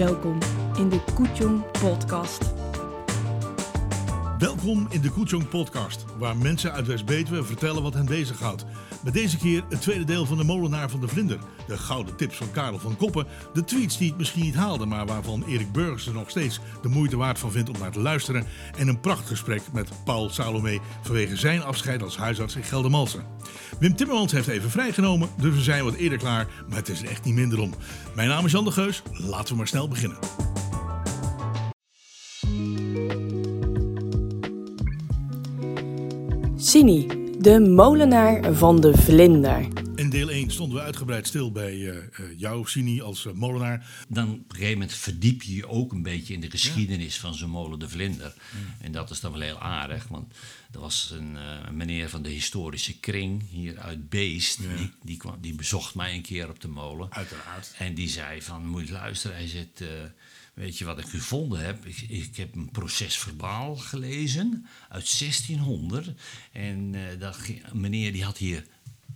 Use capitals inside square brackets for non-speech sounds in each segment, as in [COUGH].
Welkom in de Koetjong Podcast. Welkom in de Koetjong Podcast, waar mensen uit West-Betuwe vertellen wat hen bezighoudt. Met deze keer het tweede deel van de Molenaar van de Vlinder. De gouden tips van Karel van Koppen. De tweets die het misschien niet haalden, maar waarvan Erik Burgers er nog steeds de moeite waard van vindt om naar te luisteren. En een prachtgesprek met Paul Salome vanwege zijn afscheid als huisarts in Geldermalsen. Wim Timmermans heeft even vrijgenomen, dus we zijn wat eerder klaar, maar het is er echt niet minder om. Mijn naam is Jan de Geus, laten we maar snel beginnen. Sini, de molenaar van de vlinder. In deel 1 stonden we uitgebreid stil bij uh, jou, Sini, als uh, molenaar. Dan op een gegeven moment verdiep je je ook een beetje in de geschiedenis van zo'n molen de Vlinder. En dat is dan wel heel aardig, want er was een, uh, meneer van de historische kring hier uit Beest. Ja. Die, die, kwam, die bezocht mij een keer op de molen. Uiteraard. En die zei van, moet je luisteren, hij zegt... Weet je wat ik gevonden heb? Ik, ik heb een procesverbaal gelezen uit 1600. En uh, dat, meneer die had hier,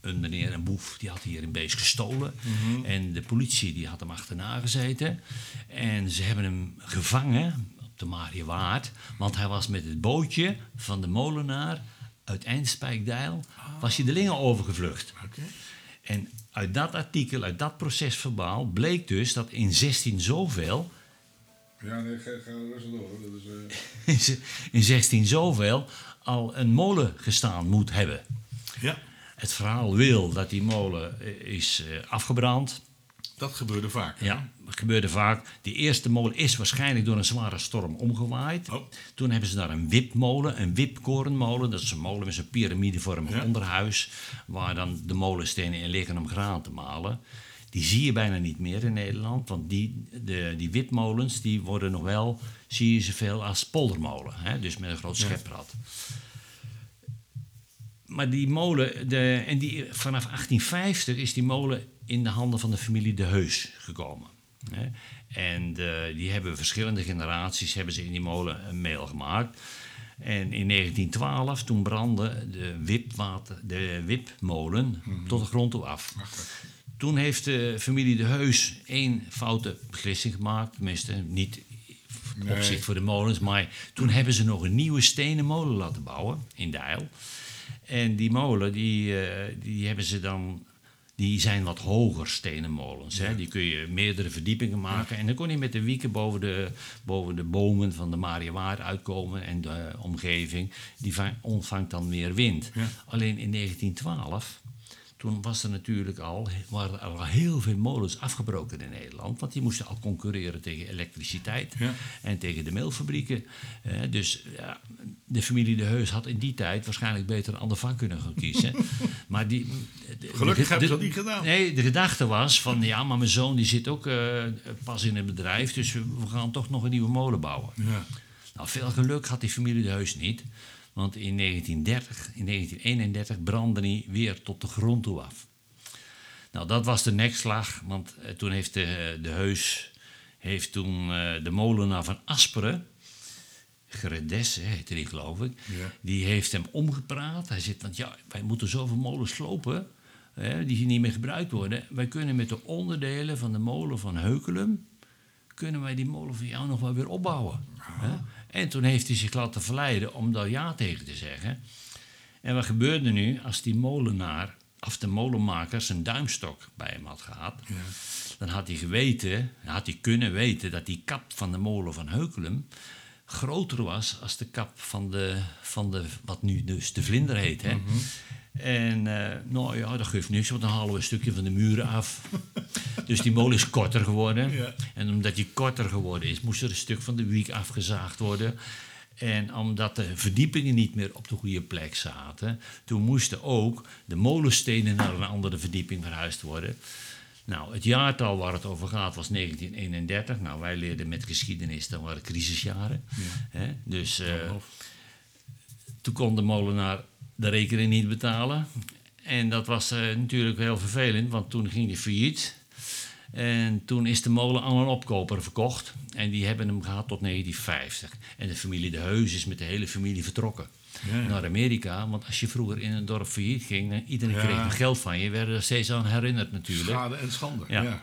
een meneer, een boef, die had hier een beest gestolen. Mm -hmm. En de politie die had hem achterna gezeten. En ze hebben hem gevangen op de Mariewaard. Want hij was met het bootje van de molenaar uit Eindspijkdijl, oh. was hij de Lingen overgevlucht. Okay. En uit dat artikel, uit dat procesverbaal, bleek dus dat in 16 zoveel ja, nee, ga, ga rustig door. Dat is, uh... [LAUGHS] in 16 zoveel al een molen gestaan moet hebben. Ja. Het verhaal wil dat die molen is uh, afgebrand. Dat gebeurde vaak. Hè? Ja, dat gebeurde vaak. Die eerste molen is waarschijnlijk door een zware storm omgewaaid. Oh. Toen hebben ze daar een wipmolen, een wipkorenmolen. Dat is een molen met zo'n piramidevormig Ja. onderhuis. Waar dan de molenstenen in liggen om graan te malen. Die zie je bijna niet meer in Nederland. Want die, de, die wipmolens die worden nog wel, zie je ze veel als poldermolen. Hè? Dus met een groot scheprad. Maar die molen, de, en die, vanaf 1850 is die molen in de handen van de familie De Heus gekomen. Hè? En de, die hebben verschillende generaties hebben ze in die molen een meel gemaakt. En in 1912, toen brandde de, wipwater, de wipmolen mm -hmm. tot de grond toe af. Ach, toen heeft de familie De Heus één foute beslissing gemaakt. Tenminste, niet Nee. opzicht voor de molens. Maar toen hebben ze nog een nieuwe stenen molen laten bouwen in Deil. En die molen, die, uh, die hebben ze dan... Die zijn wat hoger stenen molens. Hè? Die kun je meerdere verdiepingen maken. En dan kon je met de wieken boven de, boven de bomen van de Mariawaard uitkomen. En de omgeving, die ontvangt dan meer wind. Ja. Alleen in 1912 toen was er natuurlijk al, waren er al heel veel molens afgebroken in Nederland. Want die moesten al concurreren tegen elektriciteit Ja. en tegen de meelfabrieken. Eh, dus ja, de familie De Heus had in die tijd waarschijnlijk beter een ander vak kunnen gaan kiezen. [LAUGHS] maar die, de- Gelukkig de- hebben ze dat niet gedaan. Nee, de gedachte was van ja, maar mijn zoon die zit ook eh, pas in het bedrijf. Dus we, we gaan toch nog een nieuwe molen bouwen. Ja. Nou, veel geluk had die familie de Heus niet. Want in 1930, in 1931 brandde hij weer tot de grond toe af. Nou, dat was de nekslag, want eh, toen heeft de, de Heus heeft toen eh, de molenaar van Asperen, Gredesse heette die geloof ik, Ja. die heeft hem omgepraat. Hij zegt, want ja, wij moeten zoveel molens slopen, hè, die niet meer gebruikt worden. Wij kunnen met de onderdelen van de molen van Heukelum, kunnen wij die molen van jou nog wel weer opbouwen. Hè? En toen heeft hij zich laten verleiden om daar ja tegen te zeggen. En wat gebeurde nu als die molenaar, of de molenmaker, zijn duimstok bij hem had gehad? Ja. Dan had hij geweten, had hij kunnen weten dat die kap van de molen van Heukelum groter was als de kap van de, van de wat nu dus de vlinder heet. Hè? En eh, nou ja, dat geeft niks, want dan halen we een stukje van de muren af. [LAUGHS] dus die molen is korter geworden. Ja. En omdat die korter geworden is, moest er een stuk van de wiek afgezaagd worden. En omdat de verdiepingen niet meer op de goede plek zaten, toen moesten ook de molenstenen naar een andere verdieping verhuisd worden. Nou, het jaartal waar het over gaat was 1931. Nou, wij leerden met geschiedenis, dat waren crisisjaren. Dus eh, toen kon de molenaar de rekening niet betalen. En dat was eh, natuurlijk heel vervelend, want toen ging hij failliet. En toen is de molen aan een opkoper verkocht. En die hebben hem gehad tot 1950. En de familie De Heus is met de hele familie vertrokken. Ja. Naar Amerika. Want als je vroeger in een dorp failliet ging, iedereen Ja. kreeg nog geld van je. werden er steeds aan herinnerd natuurlijk. Schade en schande. Ja. Ja.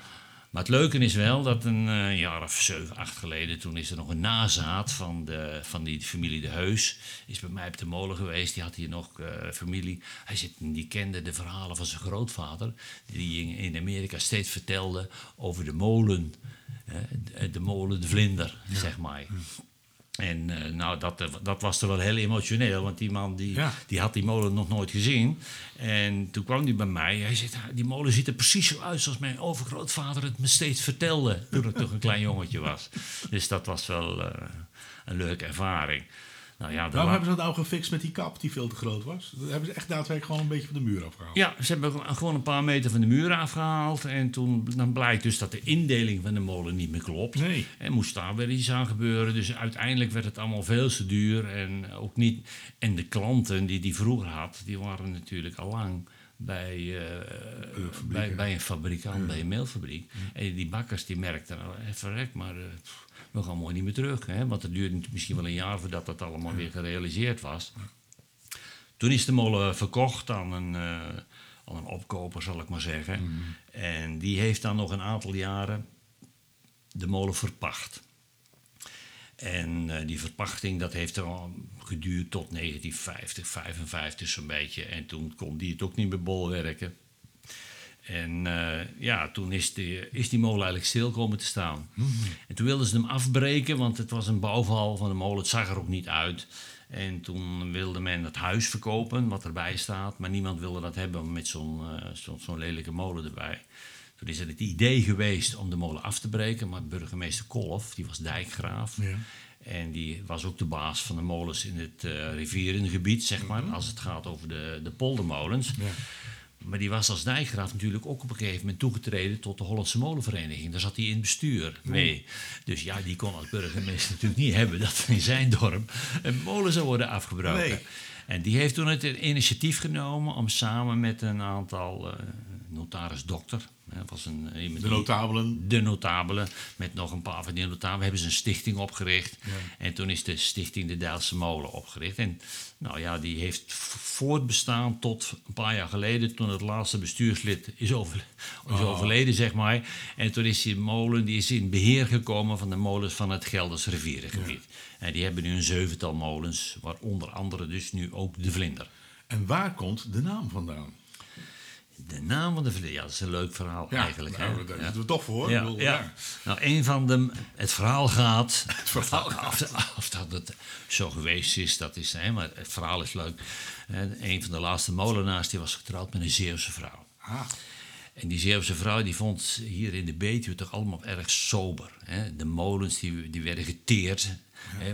Maar het leuke is wel dat een eh, jaar of zeven, acht geleden, toen is er nog een nazaat van, de, van die familie De Heus. Is bij mij op de molen geweest. Die had hier nog eh, familie. Hij zit, die kende de verhalen van zijn grootvader. Die in, Amerika steeds vertelde over de molen. de molen, de vlinder, zeg maar. En eh, nou, dat, dat was er wel heel emotioneel, want die man die, Ja. die had die molen nog nooit gezien. En toen kwam hij bij mij. Hij zegt, "Ah, die molen ziet er precies zo uit zoals mijn overgrootvader het me steeds vertelde. Toen ik nog een klein jongetje was. [LAUGHS] Dus dat was wel eh, een leuke ervaring. Nou ja, Waarom hebben ze dat nou gefixt met die kap die veel te groot was? Dat hebben ze echt daadwerkelijk gewoon een beetje van de muur afgehaald. Ja, ze hebben gewoon een paar meter van de muur afgehaald. En toen dan blijkt dus dat de indeling van de molen niet meer klopt. Nee. En moest daar weer iets aan gebeuren. Dus uiteindelijk werd het allemaal veel te duur. En ook niet. En de klanten die die vroeger had, die waren natuurlijk al lang bij, eh, bij, bij een fabrikant, bij een meelfabriek. En die bakkers die merkten, nou, verrek, maar eh, pff, we gaan mooi niet meer terug. Hè? Want het duurde misschien wel een jaar voordat dat allemaal weer gerealiseerd was. Toen is de molen verkocht aan een, eh, aan een opkoper, zal ik maar zeggen. En die heeft dan nog een aantal jaren de molen verpacht. En eh, die verpachting dat heeft er al geduurd tot 1950, 55 zo'n beetje. En toen kon die het ook niet meer bolwerken. En eh, ja, toen is die, is die molen eigenlijk stil komen te staan. En toen wilden ze hem afbreken, want het was een bouwval van de molen. Het zag er ook niet uit. En toen wilde men het huis verkopen, wat erbij staat. Maar niemand wilde dat hebben met zo'n eh, zo'n lelijke molen erbij. Toen is er het idee geweest om de molen af te breken. Maar burgemeester Kolf, die was dijkgraaf. Ja. En die was ook de baas van de molens in het eh rivierengebied, zeg maar. Als het gaat over de, de poldermolens. Ja. Maar die was als dijkgraaf natuurlijk ook op een gegeven moment toegetreden tot de Hollandse Molenvereniging. Daar zat hij in het bestuur mee. Dus ja, die kon als burgemeester natuurlijk niet hebben dat er in zijn dorp een molen zou worden afgebroken. Nee. En die heeft toen het initiatief genomen om samen met een aantal eh notaris-dokter, was een, De die- notabelen. de notabelen, met nog een paar van die notabelen, hebben ze een stichting opgericht. En toen is de stichting de Dijlse Molen opgericht. En nou ja, die heeft voortbestaan tot een paar jaar geleden, toen het laatste bestuurslid is, over, is overleden, zeg maar. En toen is die molen die is in beheer gekomen van de molens van het Gelders rivierengebied. En die hebben nu een zevental molens, waaronder andere dus nu ook de Vlinder. En waar komt de naam vandaan? De naam van de Vlinder, ja, dat is een leuk verhaal eigenlijk. nou, hè? daar Ja. zitten we toch voor. Ja, bedoel, ja. Nou, een van de. Het verhaal gaat. [LAUGHS] Het verhaal [LAUGHS] Of, of dat het zo geweest is, dat is. Hè, maar het verhaal is leuk. Hè, Een van de laatste molenaars die was getrouwd met een Zeeuwse vrouw. Ah, En die Zeeuwse vrouw die vond hier in de Betuwe toch allemaal erg sober. Hè? De molens die, die werden geteerd.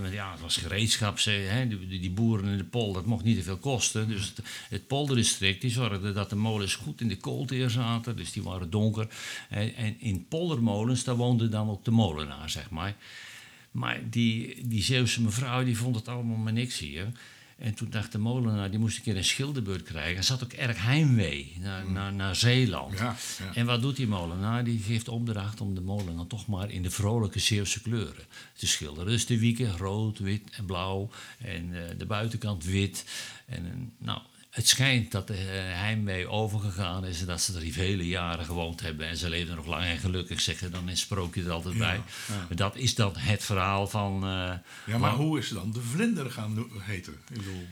Want ja, het was gereedschap. Hè? Die, die- boeren in de polder, dat mocht niet te veel kosten. Dus het, polderdistrict die zorgde dat de molens goed in de koolteer zaten. Dus die waren donker. Hè? En in poldermolens, daar woonde dan ook de molenaar, zeg maar. Maar die, die Zeeuwse mevrouw die vond het allemaal maar niks hier. En toen dacht de molenaar, die moest een keer een schilderbeurt krijgen. Hij zat ook erg heimwee naar, naar, naar Zeeland. Ja, ja. En wat doet die molenaar? Die geeft opdracht om de molen dan toch maar in de vrolijke Zeeuwse kleuren te schilderen. Dus de wieken rood, wit en blauw. En eh, de buitenkant wit. En eh, nou, het schijnt dat de eh, heimwee overgegaan is... en dat ze er vele jaren gewoond hebben. En ze leven nog lang en gelukkig, zeggen dan een sprookje er altijd bij. Dat is dan het verhaal van... eh, ja, maar hoe is ze dan de vlinder gaan heten? Ik bedoel,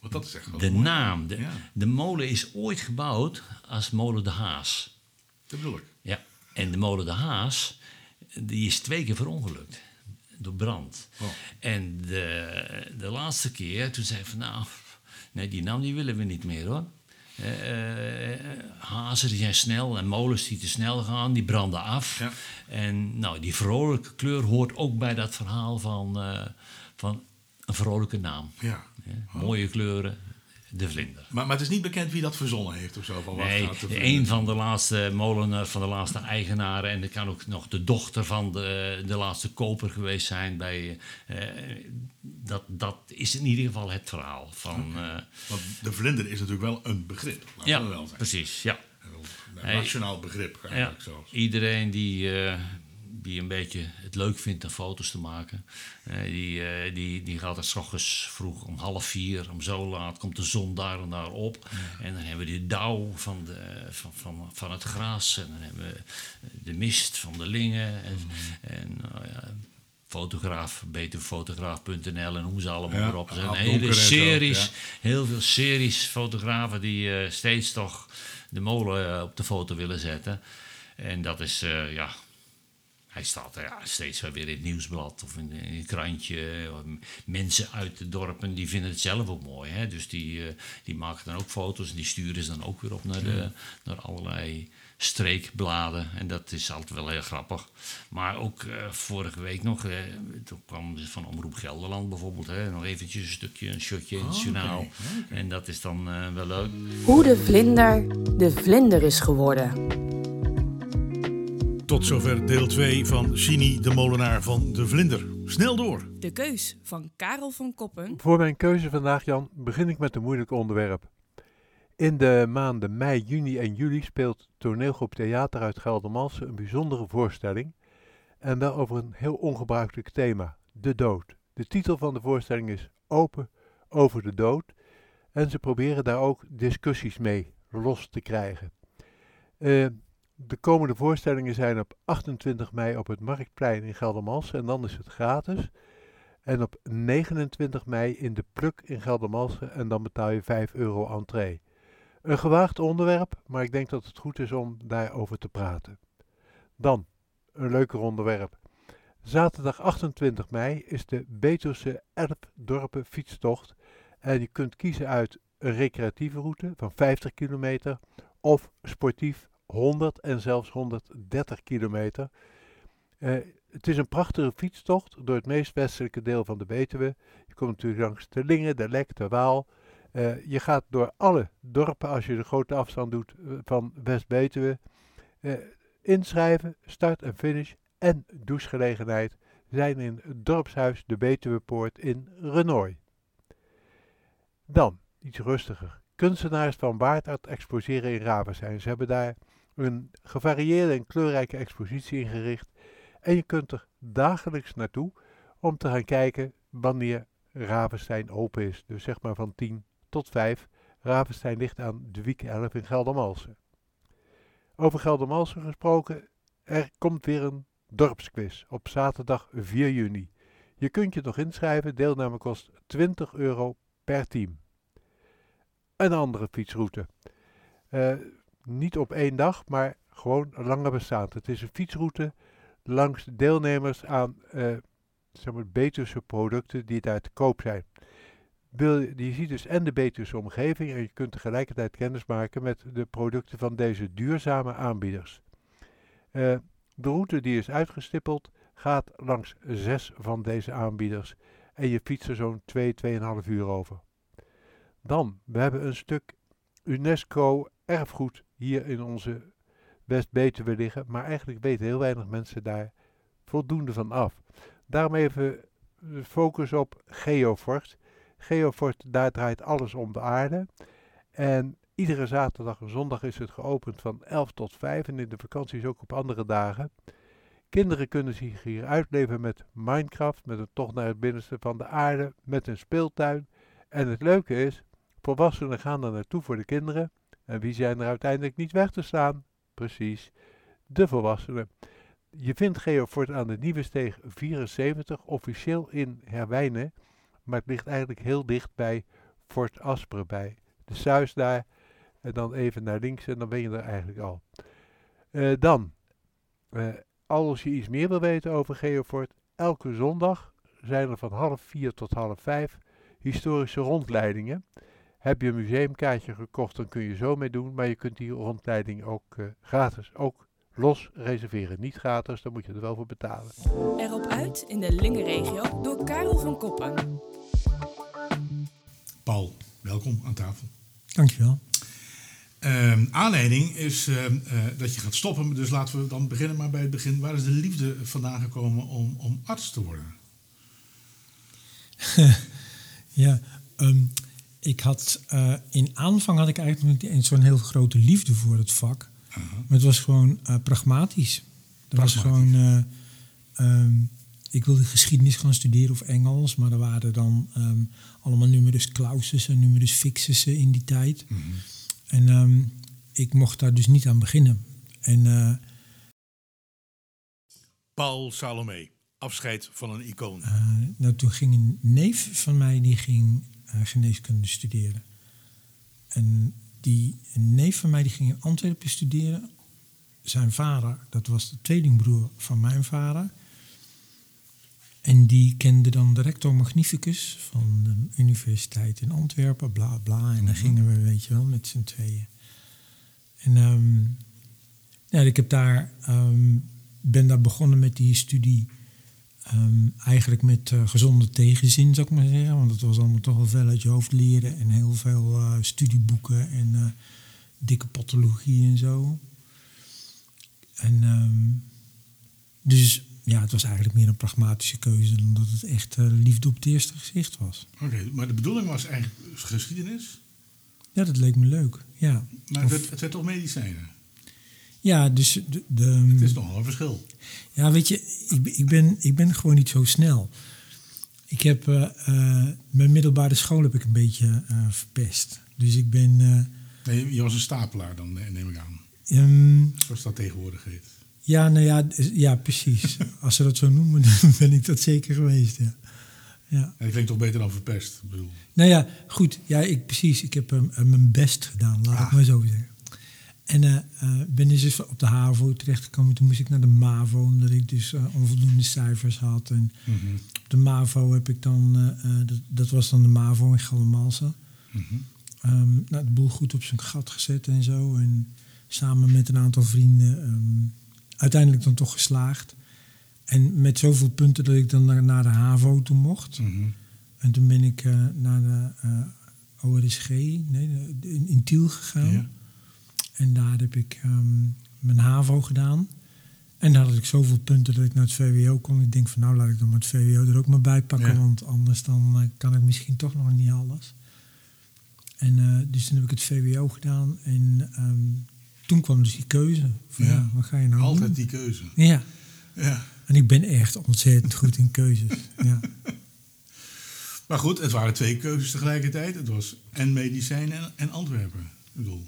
want dat is echt wel de mooi. naam. De, Ja. de molen is ooit gebouwd als molen de Haas. Dat bedoel ik. Ja, en de molen de Haas, die is twee keer verongelukt. Door brand. Oh. En de, de laatste keer, toen zei hij van nou, nee, die naam die willen we niet meer hoor. Eh, hazen die zijn snel en molens die te snel gaan, die branden af. Ja. En nou, die vrolijke kleur hoort ook bij dat verhaal van, eh, van een vrolijke naam. Ja. Mooie kleuren, de vlinder. Maar, maar het is niet bekend wie dat verzonnen heeft of zo. Van wat Nee, een van de laatste molenaars, van de laatste eigenaren. En dat kan ook nog de dochter van de, de laatste koper geweest zijn. Bij, eh, dat, dat is in ieder geval het verhaal. Van, eh, Want de vlinder is natuurlijk wel een begrip. Ja, we wel zijn. precies. Ja. Een nationaal begrip Ja, eigenlijk zelfs. iedereen die, eh, die een beetje het leuk vindt om foto's te maken. Eh, die, eh, die, die gaat er s ochtends vroeg om half vier, om zo laat, komt de zon daar en daar op. En dan hebben we de dauw van, de, van, van, van het gras. En dan hebben we de mist van de lingen. En, en nou ja, fotograaf, beterfotograaf.nl en hoe ze allemaal Ja, erop zijn. Hele series, ja. heel veel series fotografen die eh, steeds toch de molen op de foto willen zetten. En dat is, ja, hij staat er ja, steeds wel weer in het nieuwsblad of in, in een krantje. Mensen uit de dorpen die vinden het zelf ook mooi. Hè? Dus die, eh, die maken dan ook foto's en die sturen ze dan ook weer op naar, de, naar allerlei streekbladen. En dat is altijd wel heel grappig. Maar ook eh, vorige week nog, eh, toen kwam van Omroep Gelderland bijvoorbeeld, hè, nog eventjes een stukje, een shotje in het journaal. En dat is dan eh, wel leuk. Hoe de vlinder de vlinder is geworden. Tot zover deel 2 van Chini de molenaar van de vlinder. Snel door. De keus van Karel van Koppen. Voor mijn keuze vandaag, Jan, begin ik met een moeilijk onderwerp. In de maanden mei, juni en juli speelt toneelgroep Theater uit Geldermalsen een bijzondere voorstelling. En wel over een heel ongebruikelijk thema, de dood. De titel van de voorstelling is Open over de dood. En ze proberen daar ook discussies mee los te krijgen. Eh, de komende voorstellingen zijn op 28 mei op het Marktplein in Geldermalsen en dan is het gratis. En op 29 mei in de Pluk in Geldermalsen en dan betaal je 5 euro entree. Een gewaagd onderwerp, maar ik denk dat het goed is om daarover te praten. Dan, een leuker onderwerp. Zaterdag 28 mei is de Betuwse Elfdorpen fietstocht. En je kunt kiezen uit een recreatieve route van 50 kilometer of sportief 100 en zelfs 130 kilometer. Eh, het is een prachtige fietstocht door het meest westelijke deel van de Betuwe. Je komt natuurlijk langs de Lingen, de Lek, de Waal. Eh, je gaat door alle dorpen als je de grote afstand doet eh, van West-Betuwe. Inschrijven, start en finish en douchegelegenheid zijn in het dorpshuis de Betuwepoort in Renoy. Dan, iets rustiger. Kunstenaars van Waardart exposeren in Ravensijn. Ze hebben daar een gevarieerde en kleurrijke expositie ingericht. En je kunt er dagelijks naartoe om te gaan kijken wanneer Ravenstein open is. Dus zeg maar van 10 tot 5. Ravenstein ligt aan de Wiek 11 in Geldermalsen. Over Geldermalsen gesproken, er komt weer een dorpsquiz op zaterdag 4 juni. Je kunt je nog inschrijven, deelname kost 20 euro per team. Een andere fietsroute. Eh, niet op één dag, maar gewoon langer bestaand. Het is een fietsroute langs deelnemers aan Betuwse producten die daar te koop zijn. Je ziet dus en de Betuwse omgeving en je kunt tegelijkertijd kennis maken met de producten van deze duurzame aanbieders. Eh, de route die is uitgestippeld gaat langs zes van deze aanbieders en je fietst er zo'n 2, 2,5 uur over. Dan, we hebben een stuk UNESCO erfgoed hier in onze West-Betuwe liggen, maar eigenlijk weten heel weinig mensen daar voldoende van af. Daarom even de focus op Geofort. Geofort, daar draait alles om de aarde. En iedere zaterdag en zondag is het geopend van 11 tot 5 en in de vakanties ook op andere dagen. Kinderen kunnen zich hier uitleven met Minecraft, met een tocht naar het binnenste van de aarde, met een speeltuin. En het leuke is, volwassenen gaan er naartoe voor de kinderen. En wie zijn er uiteindelijk niet weg te staan? Precies, de volwassenen. Je vindt Geofort aan de Nieuwe Steeg 74, officieel in Herwijnen, maar het ligt eigenlijk heel dicht bij Fort Asperen bij. De Suis daar, en dan even naar links en dan ben je er eigenlijk al. Eh, dan, eh, als je iets meer wil weten over Geofort, elke zondag zijn er van half vier tot half vijf historische rondleidingen. Heb je een museumkaartje gekocht, dan kun je zo mee doen, maar je kunt die rondleiding ook eh, gratis, ook los reserveren. Niet gratis, dan moet je er wel voor betalen. Erop uit in de Lingenregio door Karel van Koppen. Paul, welkom aan tafel. Dankjewel. Ehm, aanleiding is ehm, eh, dat je gaat stoppen, dus laten we dan beginnen maar bij het begin. Waar is de liefde vandaan gekomen om, om arts te worden? [LAUGHS] Ja, ehm, ik had eh, in aanvang had ik eigenlijk niet eens zo'n heel grote liefde voor het vak. Maar het was gewoon eh, pragmatisch. Er was gewoon, eh, ehm, ik wilde geschiedenis gaan studeren of Engels, maar er waren dan ehm, allemaal numerus clausus en numerus fixus in die tijd. En ehm, ik mocht daar dus niet aan beginnen. En Paul Salomé, afscheid van een icoon. nou, toen ging een neef van mij die ging geneeskunde studeren. En die neef van mij die ging in Antwerpen studeren. Zijn vader, dat was de tweelingbroer van mijn vader. En die kende dan de rector magnificus van de universiteit in Antwerpen, bla bla. En dan gingen we, weet je wel, met z'n tweeën. En ehm, ja, ik heb daar, ehm, ben daar begonnen met die studie. Ehm, eigenlijk met eh, gezonde tegenzin, zou ik maar zeggen. Want het was allemaal toch wel veel uit je hoofd leren. En heel veel eh, studieboeken en eh, dikke pathologie en zo. En ehm, dus ja, het was eigenlijk meer een pragmatische keuze dan dat het echt liefde op het eerste gezicht was. Oké, maar de bedoeling was eigenlijk geschiedenis, Ja, dat leek me leuk. Ja, maar het werd, het werd toch medicijnen. Ja dus de, de, Het is nogal een verschil. Ja, weet je, ik, ben- ik, ben, ik ben gewoon niet zo snel. Ik heb eh, eh, mijn middelbare school heb ik een beetje eh, verpest. Dus ik ben. Nee, je was een stapelaar dan, neem ik aan. ehm, Zoals dat tegenwoordig heet. ja, nou ja, ja, precies. [LAUGHS] Als ze dat zo noemen, dan [LAUGHS] ben ik dat zeker geweest. Ja. Ja. En dat klinkt toch beter dan verpest. Ik bedoel. Nou ja, goed. Ja, ik, precies. Ik heb hem mijn best gedaan, laat ik Ah. maar zo zeggen. En eh, ben dus op de HAVO terechtgekomen. Toen moest ik naar de MAVO, omdat ik dus eh, onvoldoende cijfers had. En Mhm, op de MAVO heb ik dan, dat, dat was dan de MAVO in Geldermalsen. mhm. Ehm, nou, de boel goed op zijn gat gezet en zo. En samen met een aantal vrienden ehm, uiteindelijk dan toch geslaagd. En met zoveel punten dat ik dan naar, naar de HAVO toe mocht. Mhm. En toen ben ik naar de ORSG, nee, in, in Tiel gegaan. Ja. En daar heb ik ehm, mijn HAVO gedaan. En daar had ik zoveel punten dat ik naar het VWO kon. Ik denk van nou laat ik dan maar het VWO er ook maar bij pakken. Ja. Want anders dan eh, kan ik misschien toch nog niet alles. En eh, dus toen heb ik het VWO gedaan. En ehm, toen kwam dus die keuze. Van, Ja. ja. wat ga je nou Altijd doen? die keuze. Ja, Ja. en ik ben echt ontzettend goed in keuzes. [LAUGHS] Ja. Maar goed, het waren twee keuzes tegelijkertijd. Het was en medicijn en, en Antwerpen. Ik bedoel.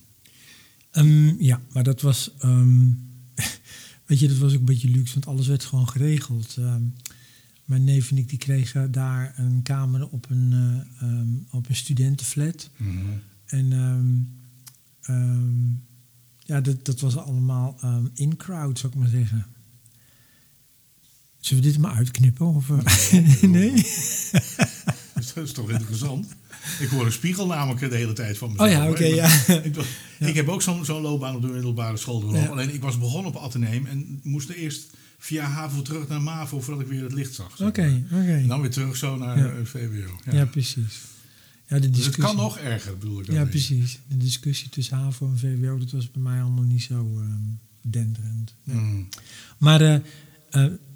Ehm, ja, maar dat was. ehm, [LAUGHS] weet je, dat was ook een beetje luxe, want alles werd gewoon geregeld. Ehm, mijn neef en ik die kregen daar een kamer op een, eh, op een studentenflat. Mhm. En ja, dat, dat was allemaal ehm, in-crowd, zou ik maar zeggen. Zullen we dit maar uitknippen? Of, eh, [LAUGHS] nee? [LAUGHS] [LAUGHS] Dat is toch interessant. Ik hoor een spiegel namelijk de hele tijd van Oh mezelf. ja, hoor. oké, Ik ja. Ik, heb ook zo'n zo'n loopbaan op de middelbare school. Ja. Alleen ik was begonnen op Atheneum en moest eerst via HAVO terug naar MAVO voordat ik weer het licht zag. Oké, oké. En dan weer terug zo naar Ja. eh, VWO. Ja. Ja, precies. Ja, de dus het discussie. kan nog erger, bedoel ik. Ja, precies. De discussie tussen HAVO en VWO, dat was bij mij allemaal niet zo ehm, denderend. Nee. Mm. Maar eh,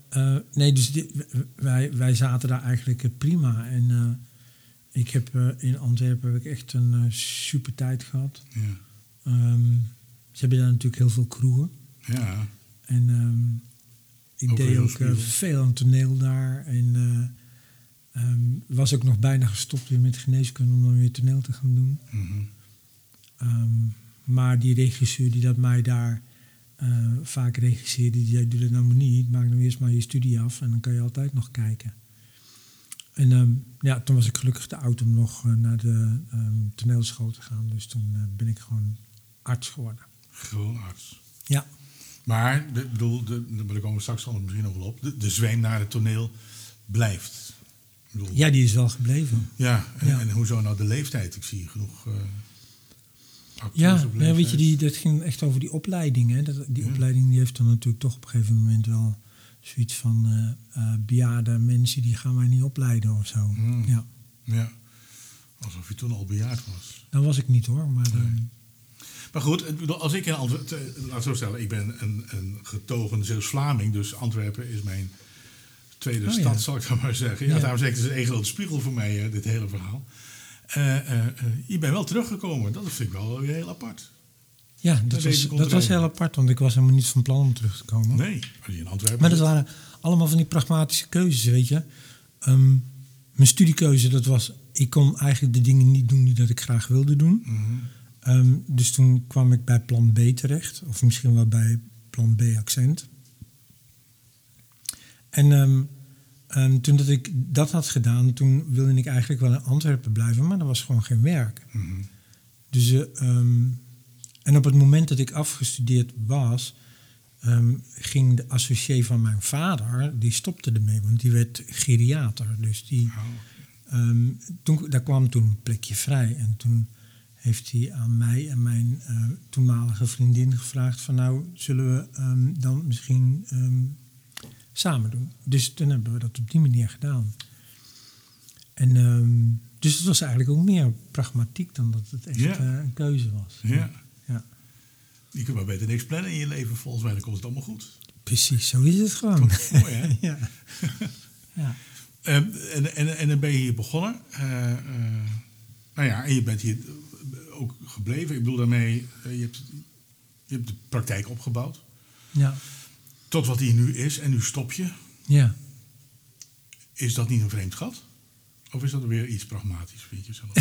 eh, nee, dus wij, wij zaten daar eigenlijk prima. En ik heb eh, in Antwerpen heb ik echt een eh, super tijd gehad. Ja. Ehm, ze hebben daar natuurlijk heel veel kroegen. ja. En ehm, ik Ook deed ook eh, veel aan toneel daar. En eh, ehm, was ook nog bijna gestopt weer met geneeskunde om dan weer toneel te gaan doen. Mhm. Ehm, maar die regisseur die dat mij daar vaak regisseerde, die zei, doe dat nou maar niet. Maak nou eerst maar je studie af en dan kan je altijd nog kijken. En ehm, ja, toen was ik gelukkig te oud om nog eh, naar de ehm, toneelschool te gaan. Dus toen eh, ben ik gewoon arts geworden. Gewoon arts. Ja. Maar, de, ik bedoel, de, daar komen we straks dan misschien nog wel op. De, de zweem naar het toneel blijft. Bedoel, ja, die is wel gebleven. Ja, en, Ja. en hoezo nou de leeftijd? Ik zie genoeg acteurs Ja, leeftijd. weet je, die, dat ging echt over die opleiding. Hè. Dat, die Ja. opleiding die heeft dan natuurlijk toch op een gegeven moment wel zoiets van eh eh, bejaarde mensen die gaan wij niet opleiden of zo. Hmm. Ja. Ja, alsof je toen al bejaard was. Dat was ik niet hoor, maar Maar goed, ik als ik in Antwerpen... Laat het zo stellen, ik ben een, een getogen Zeeuws-Vlaming... dus Antwerpen is mijn tweede Oh, ja. stad, zal ik dan maar zeggen. Ja, Ja. daarom zeg ik, het is één grote spiegel voor mij, hè, dit hele verhaal. Eh, je bent wel teruggekomen. Dat vind ik wel heel apart. Ja, dat, was, dat was heel apart, want ik was helemaal niet van plan om terug te komen. Nee, je in Antwerpen Maar dat waren allemaal van die pragmatische keuzes, weet je. Ehm, mijn studiekeuze, dat was... Ik kon eigenlijk de dingen niet doen die dat ik graag wilde doen. Mhm. Ehm, dus toen kwam ik bij plan B terecht. Of misschien wel bij plan B accent. En ehm, toen dat ik dat had gedaan, toen wilde ik eigenlijk wel in Antwerpen blijven. Maar er was gewoon geen werk. Mhm. Dus, ehm, en op het moment dat ik afgestudeerd was, ehm, ging de associé van mijn vader, die stopte ermee, want die werd geriater. Dus die, Oh. ehm, toen, daar kwam toen een plekje vrij. En toen heeft hij aan mij en mijn eh, toenmalige vriendin gevraagd van nou, zullen we ehm, dan misschien samen doen. Dus toen hebben we dat op die manier gedaan. En dus het was eigenlijk ook meer pragmatiek dan dat het echt eh, een keuze was. Ja. Ja. Je kunt maar beter niks plannen in je leven. Volgens mij dan komt het allemaal goed. Precies, zo is het gewoon. Mooi hè? [LAUGHS] ja. [LAUGHS] ja. Ehm, en, en, en dan ben je hier begonnen. Eh, nou ja, en je bent hier ook gebleven. Ik bedoel daarmee, eh, je, hebt, je hebt de praktijk opgebouwd. Ja. Tot wat hier nu is. En nu stop je. ja. Is dat niet een vreemd gat? Of is dat weer iets pragmatisch, vind je zelf?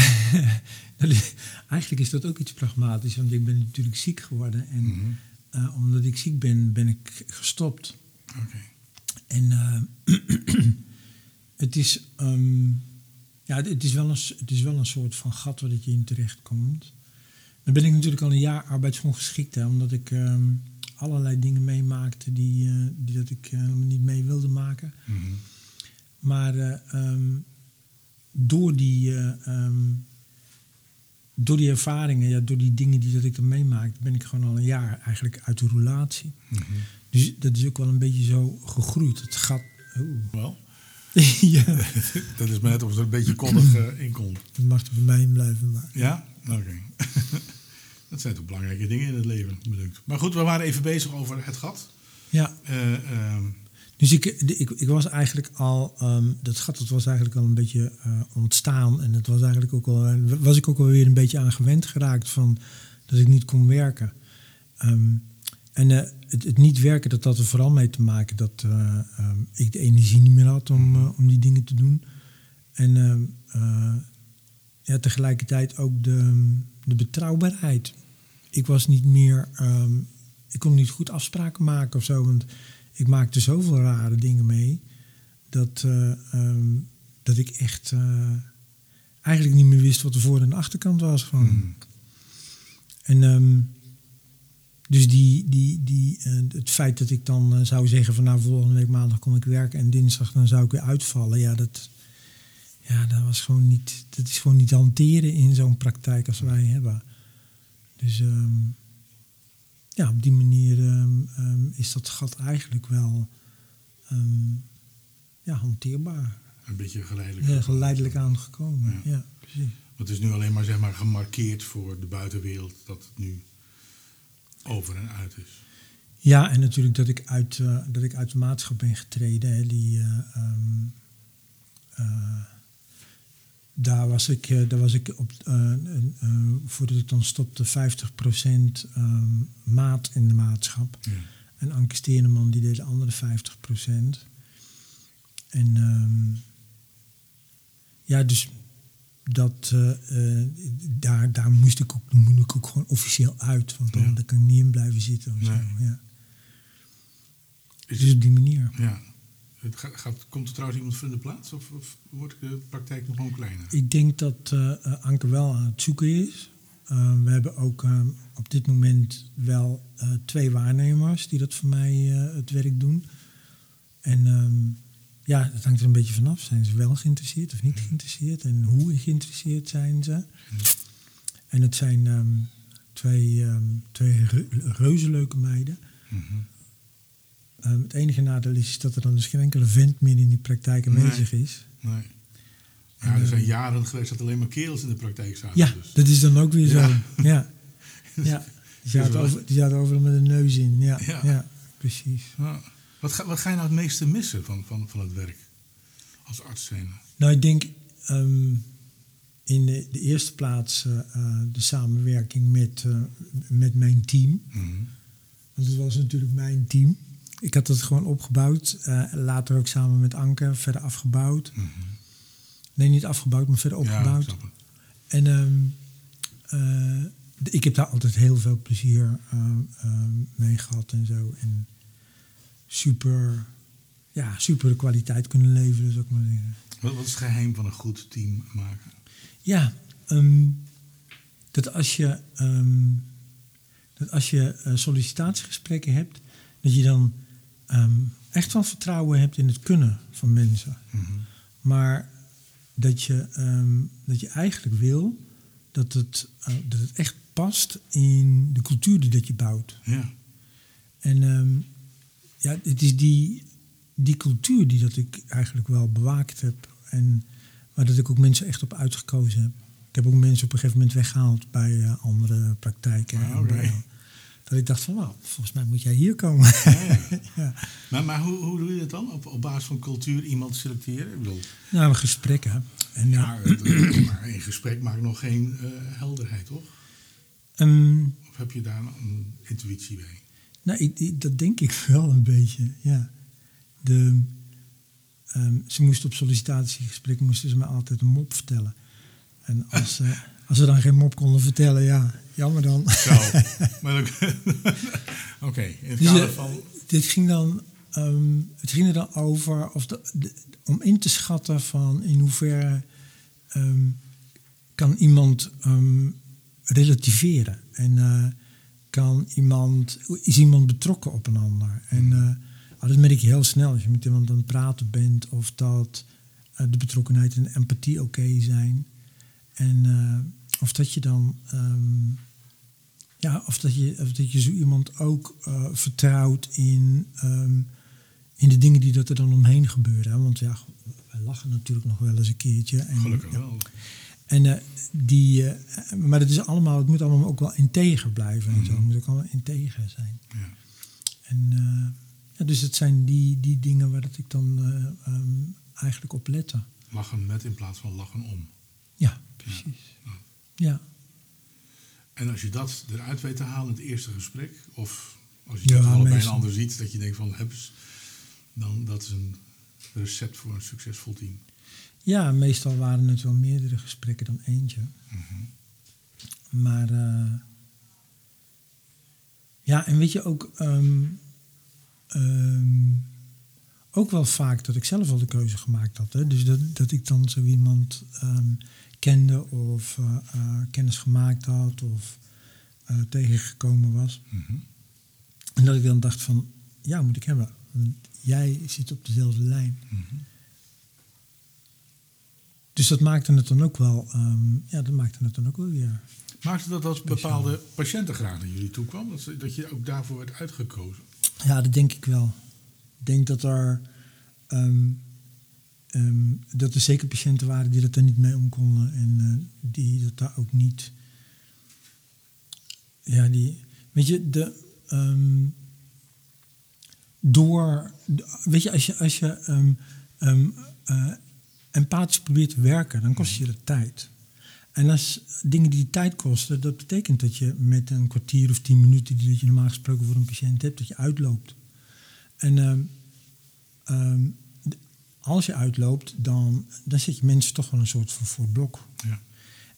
[LAUGHS] Eigenlijk is dat ook iets pragmatisch, want ik ben natuurlijk ziek geworden. En Mhm. eh, omdat ik ziek ben, ben ik gestopt. Oké. En eh, [CLEARS THROAT] het, is, ehm, ja, het, is wel een, het is wel een soort van gat waar dat je in terecht komt. Dan ben ik natuurlijk al een jaar arbeidsongeschikt, hè, omdat ik ehm, allerlei dingen meemaakte die, eh, die dat ik helemaal niet mee wilde maken. Mhm. Maar eh, ehm, door, die, eh, ehm, door die ervaringen, ja, door die dingen die dat ik dan meemaakte, ben ik gewoon al een jaar eigenlijk uit de relatie. Mhm. Dus dat is ook wel een beetje zo gegroeid. Het gat. Oeh. Wel, [LAUGHS] ja, [LAUGHS] dat is maar net of het er een beetje koddig eh, in komt. dat mag er bij mij in blijven. Maar. Ja? Oké. [LAUGHS] dat zijn toch belangrijke dingen in het leven, bedoeld. Maar goed, we waren even bezig over het gat. Ja, Eh, ehm, dus ik, ik, ik was eigenlijk al, ehm, dat gat dat was eigenlijk al een beetje eh, ontstaan. En dat was eigenlijk ook al, was ik ook alweer een beetje aan gewend geraakt van dat ik niet kon werken. Ehm, en eh, het, niet werken, dat had er vooral mee te maken dat eh, ehm, ik de energie niet meer had om, om die dingen te doen. En ja, tegelijkertijd ook de, de betrouwbaarheid. Ik was niet meer, ik kon niet goed afspraken maken of zo, want ik maakte zoveel rare dingen mee dat, eh, ehm, dat ik echt eh, eigenlijk niet meer wist wat de voor- en de achterkant was. Van. Mhm. En ehm, dus die, die, die, eh, het feit dat ik dan zou zeggen van nou volgende week maandag kom ik werken en dinsdag dan zou ik weer uitvallen. Ja, dat, ja, dat was gewoon niet, dat is gewoon niet te hanteren in zo'n praktijk als wij hebben. Dus ehm, ja, op die manier ehm, ehm, is dat gat eigenlijk wel ehm, ja, hanteerbaar. een beetje geleidelijk. Ja, geleidelijk aangekomen. Ja. Ja, precies. Het is nu alleen maar, zeg maar gemarkeerd voor de buitenwereld dat het nu over en uit is. Ja, en natuurlijk dat ik uit, eh, dat ik uit de maatschap ben getreden. Hè, die, eh, eh, daar was ik, eh, daar was ik op, eh, eh, voordat ik dan stopte, 50% ehm, maat in de maatschap. Ja. En Anke Steeneman die deed de andere 50%. En ehm, ja, dus dat, daar, daar moest ik ook, moet ik ook gewoon officieel uit. Want dan, Ja. kan ik niet in blijven zitten. Of Nee. zo, ja. Is Dus op die manier. Ja. Het gaat, gaat, komt er trouwens iemand voor in de plaats of, of wordt de praktijk nog gewoon kleiner? Ik denk dat eh, eh, Anke wel aan het zoeken is. Eh, we hebben ook eh, op dit moment wel eh, twee waarnemers die dat voor mij eh, het werk doen. En ehm, ja, dat hangt er een beetje vanaf. Zijn ze wel geïnteresseerd of niet geïnteresseerd? En hoe geïnteresseerd zijn ze? En het zijn ehm, twee, ehm, twee re- reuze leuke meiden. Mhm. Ehm, het enige nadeel is dat er dan dus geen enkele vent meer in die praktijk aanwezig is. Nee. Ja, er zijn jaren geweest dat alleen maar kerels in de praktijk zaten. Ja, dus. dat is dan ook weer Ja. zo. Ja, ja. [LAUGHS] Die, [LAUGHS] zaten over, die zaten overal met een neus in. Ja, Ja. ja. precies. Ja. Wat, ga, wat ga je nou het meeste missen van, van, van het werk als arts zijn? Nou, ik denk, ehm, in de, de eerste plaats eh, eh, de samenwerking met, eh, met mijn team. Mhm. Want het was natuurlijk mijn team. Ik had het gewoon opgebouwd. eh, later ook samen met Anke verder afgebouwd. Nee, niet afgebouwd, maar verder Mhm. Ja, opgebouwd. En ehm, eh, ik heb daar altijd heel veel plezier ehm, ehm, mee gehad en zo. En super, ja, super kwaliteit kunnen leveren, zou ik maar zeggen. Wat, wat is het geheim van een goed team maken? Ja, dat als je, dat als je eh, sollicitatiegesprekken hebt, dat je dan ehm, echt wel vertrouwen hebt in het kunnen van mensen. Maar dat je, ehm, dat je eigenlijk wil dat het, eh, dat het echt past in de cultuur die dat je bouwt. Ja. En ehm, ja, het is die, die cultuur die dat ik eigenlijk wel bewaakt heb. En waar dat ik ook mensen echt op uitgekozen heb. Ik heb ook mensen op een gegeven moment weggehaald bij eh, andere praktijken. Ah, En, right. Eh, dat ik dacht van, nou, volgens mij moet jij hier komen. [LAUGHS] ja. Maar, maar hoe, hoe doe je dat dan? Op, op basis van cultuur iemand selecteren? Ik bedoel, Nou, gesprekken. En, ja, maar, het- [CLEARS THROAT] maar een gesprek maakt nog geen eh, helderheid, toch? ehm, Of heb je daar een intuïtie bij? Nou, ik, ik- dat denk ik [LAUGHS] wel een beetje, ja. De, ehm, ze moesten op sollicitatiegesprek moesten ze me altijd een mop vertellen. En als, ze als ze dan geen mop konden vertellen, ja, jammer dan. Zo. [LAUGHS] maar [LAUGHS] Oké, in het Dus, kader eh, van... Dit ging dan, ehm, het ging er dan over of de, de- om in te schatten van in hoeverre ehm, kan iemand ehm, relativeren en eh, kan iemand, is iemand betrokken op een ander. En eh, ah, dat merk je heel snel als je met iemand aan het praten bent of dat de betrokkenheid en empathie oké zijn. En eh, of dat je dan ehm, ja, of dat je, of dat je zo iemand ook eh, vertrouwt in, ehm, in de dingen die dat er dan omheen gebeuren. Hè? Want ja, wij lachen natuurlijk nog wel eens een keertje. En, Gelukkig ja. wel. En die, die, eh, maar het, is allemaal, het moet allemaal ook wel integer blijven. En zo. Het moet ook allemaal integer zijn. Ja. En, eh, ja, dus het zijn die, die dingen waar dat ik dan eh, ehm, eigenlijk op lette. Lachen met in plaats van lachen om. Ja, precies. Ja. En als je dat eruit weet te halen in het eerste gesprek, of als je Ja, het bij een ander ziet, dat je denkt van, hebs, dan dat is een recept voor een succesvol team. Ja, meestal waren het wel meerdere gesprekken dan eentje. Maar eh, ja, en weet je ook, ehm, ehm, ook wel vaak dat ik zelf al de keuze gemaakt had. Hè? Dus dat, dat ik dan zo iemand ehm, kende of eh, eh, kennis gemaakt had of eh, tegengekomen was. En dat ik dan dacht van, ja, moet ik hebben. Want jij zit op dezelfde lijn. Dus dat maakte het dan ook wel, ehm, ja, dat maakte het dan ook wel weer. Maakte dat als bepaalde patiënten graag naar jullie toe kwam? Dat, dat je ook daarvoor werd uitgekozen? Ja, dat denk ik wel. Ik denk dat er, ehm, ehm, dat er zeker patiënten waren die dat er niet mee om konden en eh, die dat daar ook niet. Ja, die. Weet je, de. ehm, door. Weet je, als je, als je ehm, eh, empathisch probeert te werken, dan kost je de tijd. En als dingen die tijd kosten, dat betekent dat je met een kwartier of tien minuten die dat je normaal gesproken voor een patiënt hebt, dat je uitloopt. En als je uitloopt, dan, dan zet je mensen toch wel een soort van voor het blok. Ja.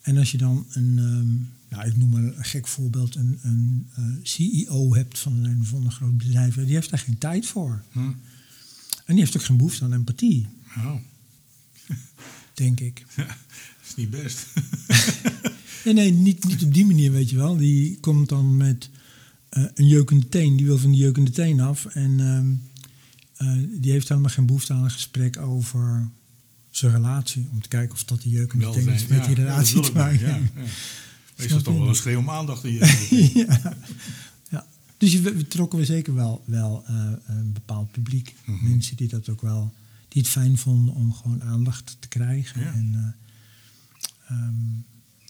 En als je dan een, ehm, nou, ik noem maar een gek voorbeeld, een, een eh, CEO hebt van een, van een groot bedrijf, die heeft daar geen tijd voor. Hm. En die heeft ook geen behoefte aan empathie, Oh, denk ik. is niet best. [LAUGHS] Nee, nee, niet, niet op die manier, weet je wel. Die komt dan met eh, een jeukende teen. Die wil van die jeukende teen af. En ehm, eh, die heeft helemaal geen behoefte aan een gesprek over zijn relatie. Om te kijken of dat die jeukende teen Welzijn, iets met die relatie dat te maken heeft. [LAUGHS] Meestal Snap toch wel een schreeuw om aandacht in je. [LAUGHS] ja. ja. Dus we trokken we zeker wel, wel eh, een bepaald publiek. Mhm. Mensen die dat ook wel, die het fijn vonden om gewoon aandacht te krijgen. Ja. En, eh, ehm,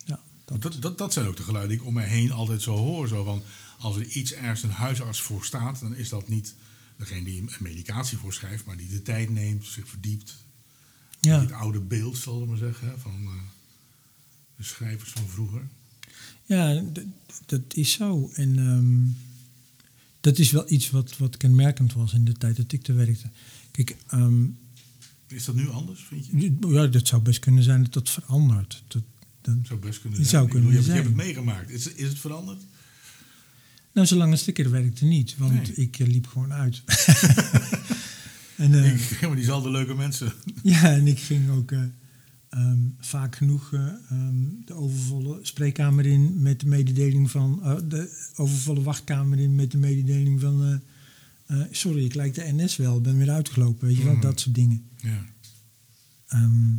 ja, dat, Dat, dat, dat zijn ook de geluiden die ik om mij heen altijd zo hoor. Zo van, als er iets ergens een huisarts voor staat, dan is dat niet degene die een medicatie voorschrijft, maar die de tijd neemt, zich verdiept. ja. Het oude beeld, zal ik maar zeggen. Van, eh, De schrijvers van vroeger. Ja, dat is zo. En ehm, dat is wel iets wat, wat kenmerkend was in de tijd dat ik er werkte. Kijk, ehm, Is dat nu anders, vind je? ja, dat zou best kunnen zijn dat dat verandert. Dat, dat, Zou best kunnen zijn. zou bedoel, kunnen je, hebt, je hebt het meegemaakt. Is, is het veranderd? Nou, zolang als ik er werkte niet, want Nee. ik eh, liep gewoon uit. [LAUGHS] [LAUGHS] en, eh, Ik ken maar diezelfde leuke mensen. [LAUGHS] Ja, en ik ging ook eh, ehm, vaak genoeg eh, ehm, de overvolle spreekkamer in met de mededeling van de overvolle wachtkamer in met de mededeling van sorry, ik lijk de NS wel, ben weer uitgelopen, weet je wel, Mhm. dat soort dingen. Ja. Ehm,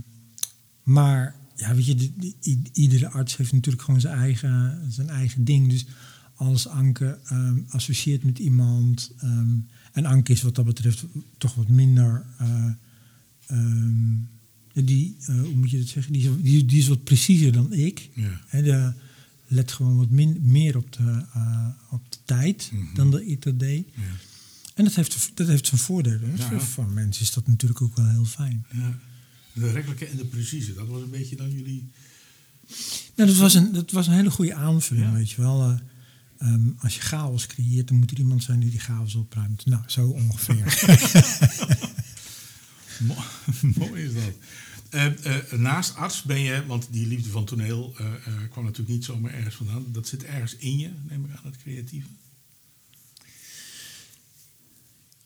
maar ja, weet je, de- de- i- iedere arts heeft natuurlijk gewoon zijn eigen, zijn eigen ding. Dus als Anke ehm, associeert met iemand, ehm, en Anke is wat dat betreft toch wat minder, eh, ehm, die, eh, hoe moet je dat zeggen, die is, die, die is wat preciezer dan ik. Ja. De, let gewoon wat min, meer op de, eh, op de tijd Mhm. dan dat ik dat deed. Ja. En dat heeft, dat heeft zijn voordelen. Ja. voor, voor mensen is dat natuurlijk ook wel heel fijn. Ja. De rekkelijke en de precieze, dat was een beetje dan jullie... Nou, dat was een, dat was een hele goede aanvulling, weet je wel. Eh, ehm, als je chaos creëert, dan moet er iemand zijn die die chaos opruimt. Nou, zo ongeveer. [LAUGHS] [LAUGHS] Mo- Mooi is dat. Eh, eh, naast arts ben je, want die liefde van toneel eh, eh, kwam natuurlijk niet zomaar ergens vandaan. Dat zit ergens in je, neem ik aan, het creatieve.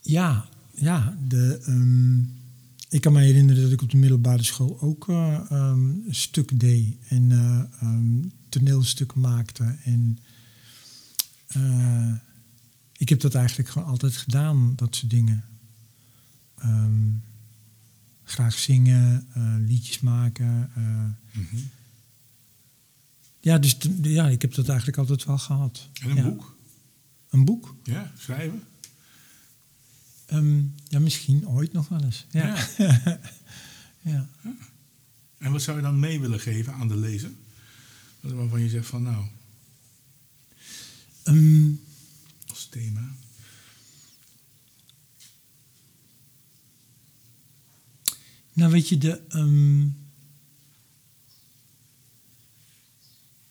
ja, ja. De, ehm, ik kan me herinneren dat ik op de middelbare school ook ehm, een stuk deed. En ehm, toneelstukken maakte. En eh, ik heb dat eigenlijk gewoon altijd gedaan, dat soort dingen. Ehm, graag zingen, eh, liedjes maken. eh, Ja, dus ja, ik heb dat eigenlijk altijd wel gehad. En een Ja. boek. Een boek? Ja, schrijven. Ehm, ja, misschien ooit nog wel eens. Ja. ja. [LAUGHS] En wat zou je dan mee willen geven aan de lezer? Waarvan je zegt van nou, Als thema. nou, weet je, de. ehm,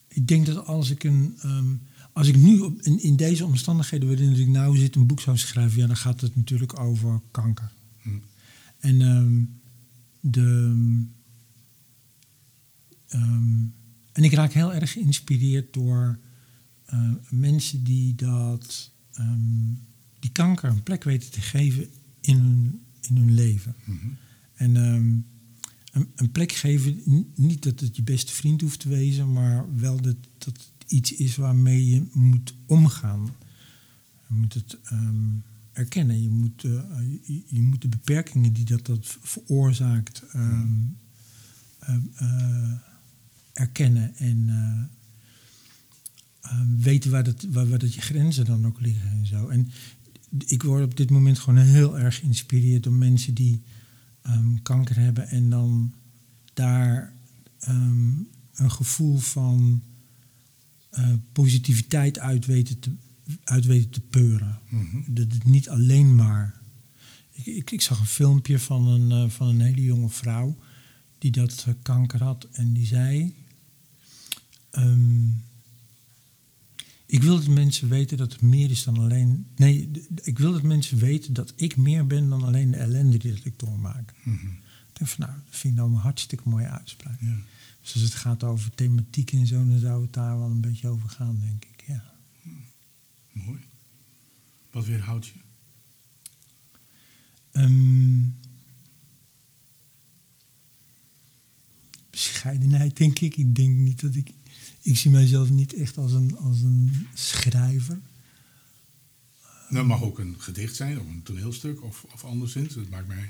ik denk dat als ik een. ehm, als ik nu op, in, in deze omstandigheden waarin ik nou zit een boek zou schrijven, ja, dan gaat het natuurlijk over kanker. Hm. En ehm, de. en ik raak heel erg geïnspireerd door eh, mensen die dat. ehm, die kanker een plek weten te geven in hun, in hun leven. Mhm. En ehm, een, een plek geven, niet dat het je beste vriend hoeft te wezen, maar wel dat, dat het iets is waarmee je moet omgaan. Je moet het ehm, erkennen. Je moet, eh, je, je moet de beperkingen die dat, dat veroorzaakt ehm, eh, erkennen en weten waar, dat, waar, waar dat je grenzen dan ook liggen en zo. En ik word op dit moment gewoon heel erg geïnspireerd door mensen die ehm, kanker hebben en dan daar ehm, een gevoel van eh, positiviteit uit weten te, uit weten te peuren. Mhm. Dat het niet alleen maar. Ik, ik, ik zag een filmpje van een, eh, van een hele jonge vrouw die dat eh, kanker had en die zei. ehm, ik wil dat mensen weten dat het meer is dan alleen. Nee, ik wil dat mensen weten dat ik meer ben dan alleen de ellende die dat ik doormaak. Mhm. Ik denk van nou, dat vind ik nou een hartstikke mooie uitspraak. Ja. Dus als het gaat over thematiek en zo, dan zou het daar wel een beetje over gaan, denk ik. Ja. Mooi. Wat weerhoudt je? Ehm, bescheidenheid, denk ik. Ik denk niet dat ik. Ik zie mijzelf niet echt als een, als een schrijver. Dat mag ook een gedicht zijn, of een toneelstuk, of, of anderszins. Dat maakt mij...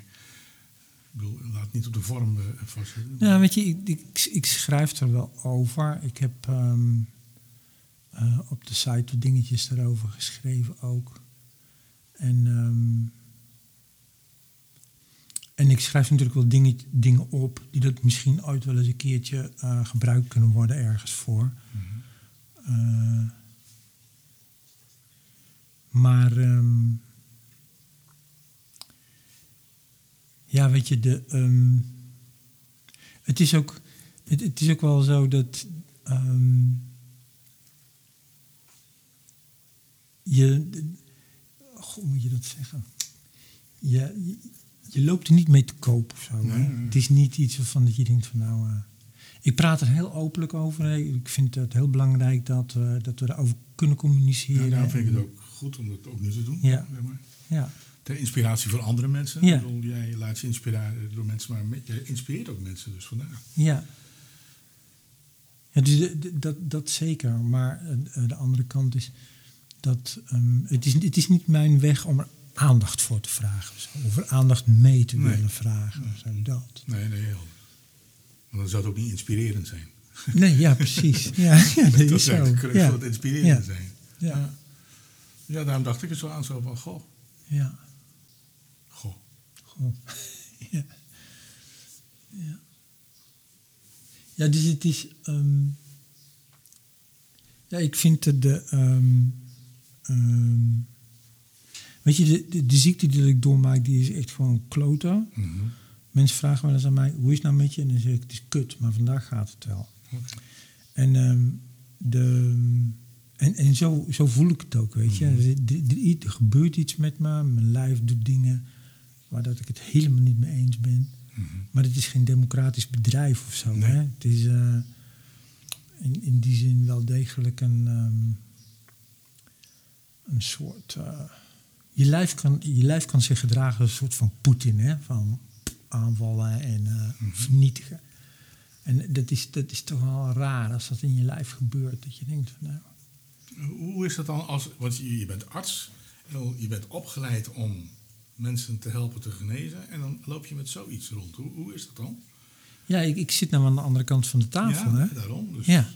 Ik bedoel, laat het niet op de vorm eh, vastzitten. Nou, weet je, ik, ik, ik schrijf er wel over. Ik heb ehm, eh, op de site wat dingetjes daarover geschreven ook. En, ehm, en ik schrijf natuurlijk wel dingen, dingen op die dat misschien ooit wel eens een keertje eh, gebruikt kunnen worden ergens voor. Eh, maar ehm, ja, weet je, de, ehm, het is ook. het, is ook wel zo dat ehm, je, hoe moet je dat zeggen? Je, je loopt er niet mee te koop of zo. Nee, hè? nee. Het is niet iets waarvan dat je denkt van nou. eh, ik praat er heel openlijk over. hè. Ik vind het heel belangrijk dat, we dat we erover kunnen communiceren. Ja, daarom vind ik het ook goed om dat ook nu te doen. Ja. zeg maar. Ja, Ter inspiratie voor andere mensen. Ja. Bedoel, jij laat je inspireren door mensen, maar met- je inspireert ook mensen. Dus vandaar. ja. ja dus dat, dat zeker. Maar eh, de andere kant is dat ehm, het, is, het is niet mijn weg om er aandacht voor te vragen. Of, zo, of er aandacht mee te Nee. willen vragen. Zo, dat. Nee, nee, heel. Want dan zou het ook niet inspirerend zijn. Nee, ja, precies. [LAUGHS] Ja, ja dat dat is is zo. eigenlijk Ja. het inspirerend Ja. zijn. Ja. Ja, daarom dacht ik er zo aan, zo van, goh, Ja. goh. Goh. [LAUGHS] ja. Ja. Ja, dus het is. ehm, ja, ik vind de. de ehm, ehm, weet je, de, de, de ziekte die ik doormaak, die is echt gewoon kloten. Mhm. Mensen vragen wel eens aan mij, hoe is het nou met je? En dan zeg ik, het is kut, maar vandaag gaat het wel. En, ehm, de, en, en zo, zo voel ik het ook, weet je. Mhm. Er, gebeurt iets met me, mijn lijf doet dingen waar dat ik het helemaal niet mee eens ben. Mhm. Maar het is geen democratisch bedrijf of zo. Nee. Hè? Het is eh, in, in die zin wel degelijk een, ehm, een soort. eh, je, lijf kan, je lijf kan zich gedragen als een soort van Poetin, hè? van aanvallen en eh, vernietigen. En dat is, dat is toch wel raar als dat in je lijf gebeurt. Dat je denkt, van, nou, Hoe is dat dan als, want je, je bent arts, je bent opgeleid om mensen te helpen te genezen en dan loop je met zoiets rond. Hoe, hoe is dat dan? ja, ik, ik zit nou aan de andere kant van de tafel. ja, hè? daarom. Dus, Ja.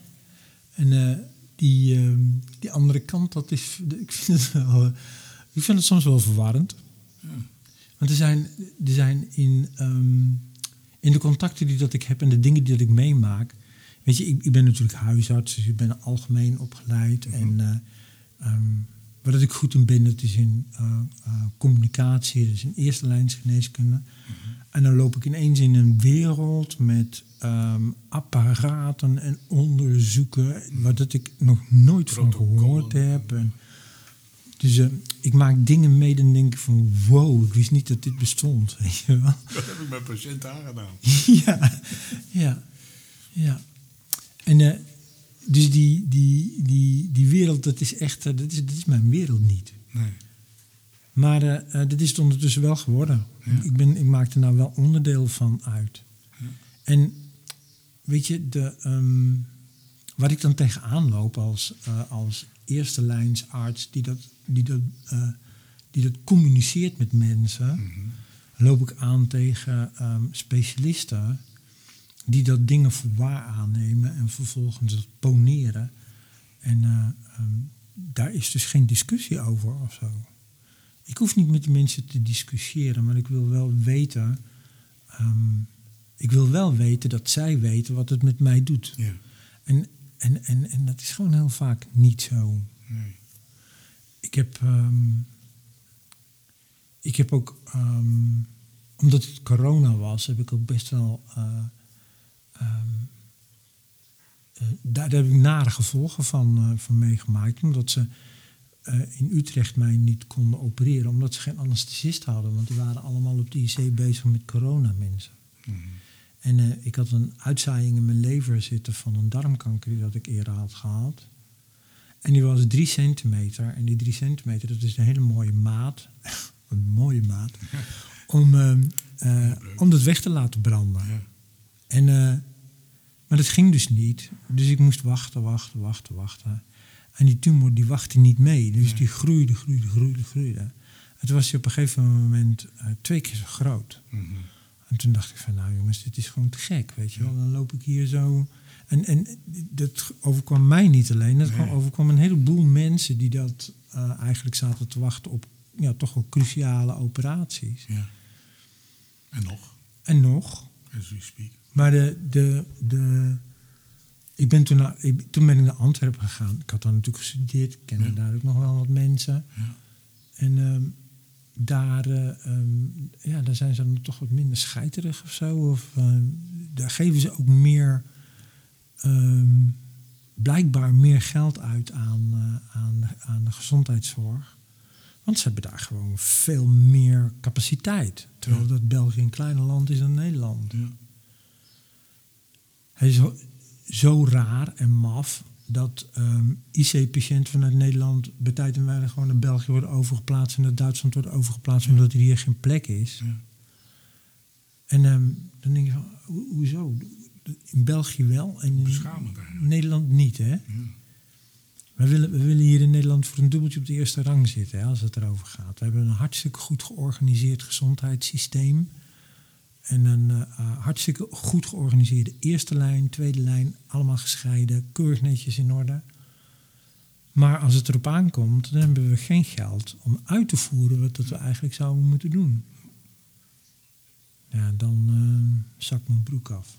En eh, die, ehm, die andere kant, dat is, [LAUGHS] ik vind het wel, eh, ik vind het soms wel verwarrend. Want er zijn, er zijn in, ehm, in de contacten die dat ik heb en de dingen die dat ik meemaak. Weet je, ik, ik ben natuurlijk huisarts, dus ik ben algemeen opgeleid. En eh, ehm, waar dat ik goed in ben, dat is in eh, eh, communicatie, dus in eerste lijns geneeskunde. En dan loop ik ineens in een wereld met ehm, apparaten en onderzoeken, waar dat ik nog nooit van gehoord heb. En, dus eh, ik maak dingen mee en denk ik van wow, ik wist niet dat dit bestond. [LAUGHS] Weet je wel? Dat heb ik met patiënten aangedaan. [LAUGHS] ja, ja, ja. En eh, dus die, die, die, die wereld, dat is echt, eh, dat is, dat is mijn wereld niet. Nee. Maar eh, dat is het ondertussen wel geworden. Ja. Ik, ben, ik maak er nou wel onderdeel van uit. En weet je, de, ehm, waar ik dan tegenaan loop als, als eerste lijnsarts die dat, die, dat, eh, die dat communiceert met mensen, loop ik aan tegen ehm, specialisten die dat dingen voor waar aannemen en vervolgens dat poneren. En eh, ehm, daar is dus geen discussie over of zo. Ik hoef niet met die mensen te discussiëren, maar ik wil wel weten. ehm, ik wil wel weten dat zij weten wat het met mij doet. Ja. En, en, en, en dat is gewoon heel vaak niet zo. Nee. Ik heb, ehm, ik heb ook, ehm, omdat het corona was, heb ik ook best wel. eh, ehm, eh, daar, daar heb ik nare gevolgen van, eh, van meegemaakt. Omdat ze in Utrecht mij niet konden opereren, omdat ze geen anesthesist hadden. Want die waren allemaal op de IC bezig met coronamensen. Mhm. En eh, ik had een uitzaaiing in mijn lever zitten van een darmkanker die dat ik eerder had gehad. En die was drie centimeter. En die drie centimeter, dat is een hele mooie maat. [LAUGHS] een mooie maat. [LAUGHS] Om, ehm, eh, om dat weg te laten branden. Ja. En, eh, maar dat ging dus niet. Dus ik moest wachten, wachten, wachten, wachten. En die tumor die wachtte niet mee. Dus die groeide, groeide, groeide, groeide. Toen was op een gegeven moment twee keer zo groot. Mhm. En toen dacht ik van, nou jongens, dit is gewoon te gek, weet je wel. Dan loop ik hier zo... En, en dat overkwam mij niet alleen. Dat Nee. overkwam een heleboel mensen die dat eh, eigenlijk zaten te wachten op... Ja, toch wel cruciale operaties. ja. En nog, En nog, as we speak. maar de, de, de, ik ben toen, naar, ik- toen ben ik naar Antwerpen gegaan. Ik had daar natuurlijk gestudeerd. Ik kende Ja. daar ook nog wel wat mensen. Ja. En ehm, daar, eh, ehm, ja, daar zijn ze dan toch wat minder scheiterig of zo. Of, eh, daar geven ze ook meer ehm, blijkbaar meer geld uit aan, eh, aan, de- aan de gezondheidszorg. Want ze hebben daar gewoon veel meer capaciteit. Terwijl Ja. dat België een kleiner land is dan Nederland. Ja. Het is zo, zo raar en maf dat ehm, IC-patiënten vanuit Nederland bij tijd en wijle gewoon naar België worden overgeplaatst en naar Duitsland worden overgeplaatst omdat er hier geen plek is. Ja. En ehm, dan denk je van, ho- hoezo? In België wel en in. Nederland niet, hè? Ja. We willen, we willen hier in Nederland voor een dubbeltje op de eerste rang zitten, hè, als het erover gaat. We hebben een hartstikke goed georganiseerd gezondheidssysteem. En een eh, eh, hartstikke goed georganiseerde eerste lijn, tweede lijn, allemaal gescheiden, keurig netjes in orde. Maar als het erop aankomt, dan hebben we geen geld om uit te voeren wat dat we eigenlijk zouden moeten doen. Ja, dan eh zakt mijn broek af.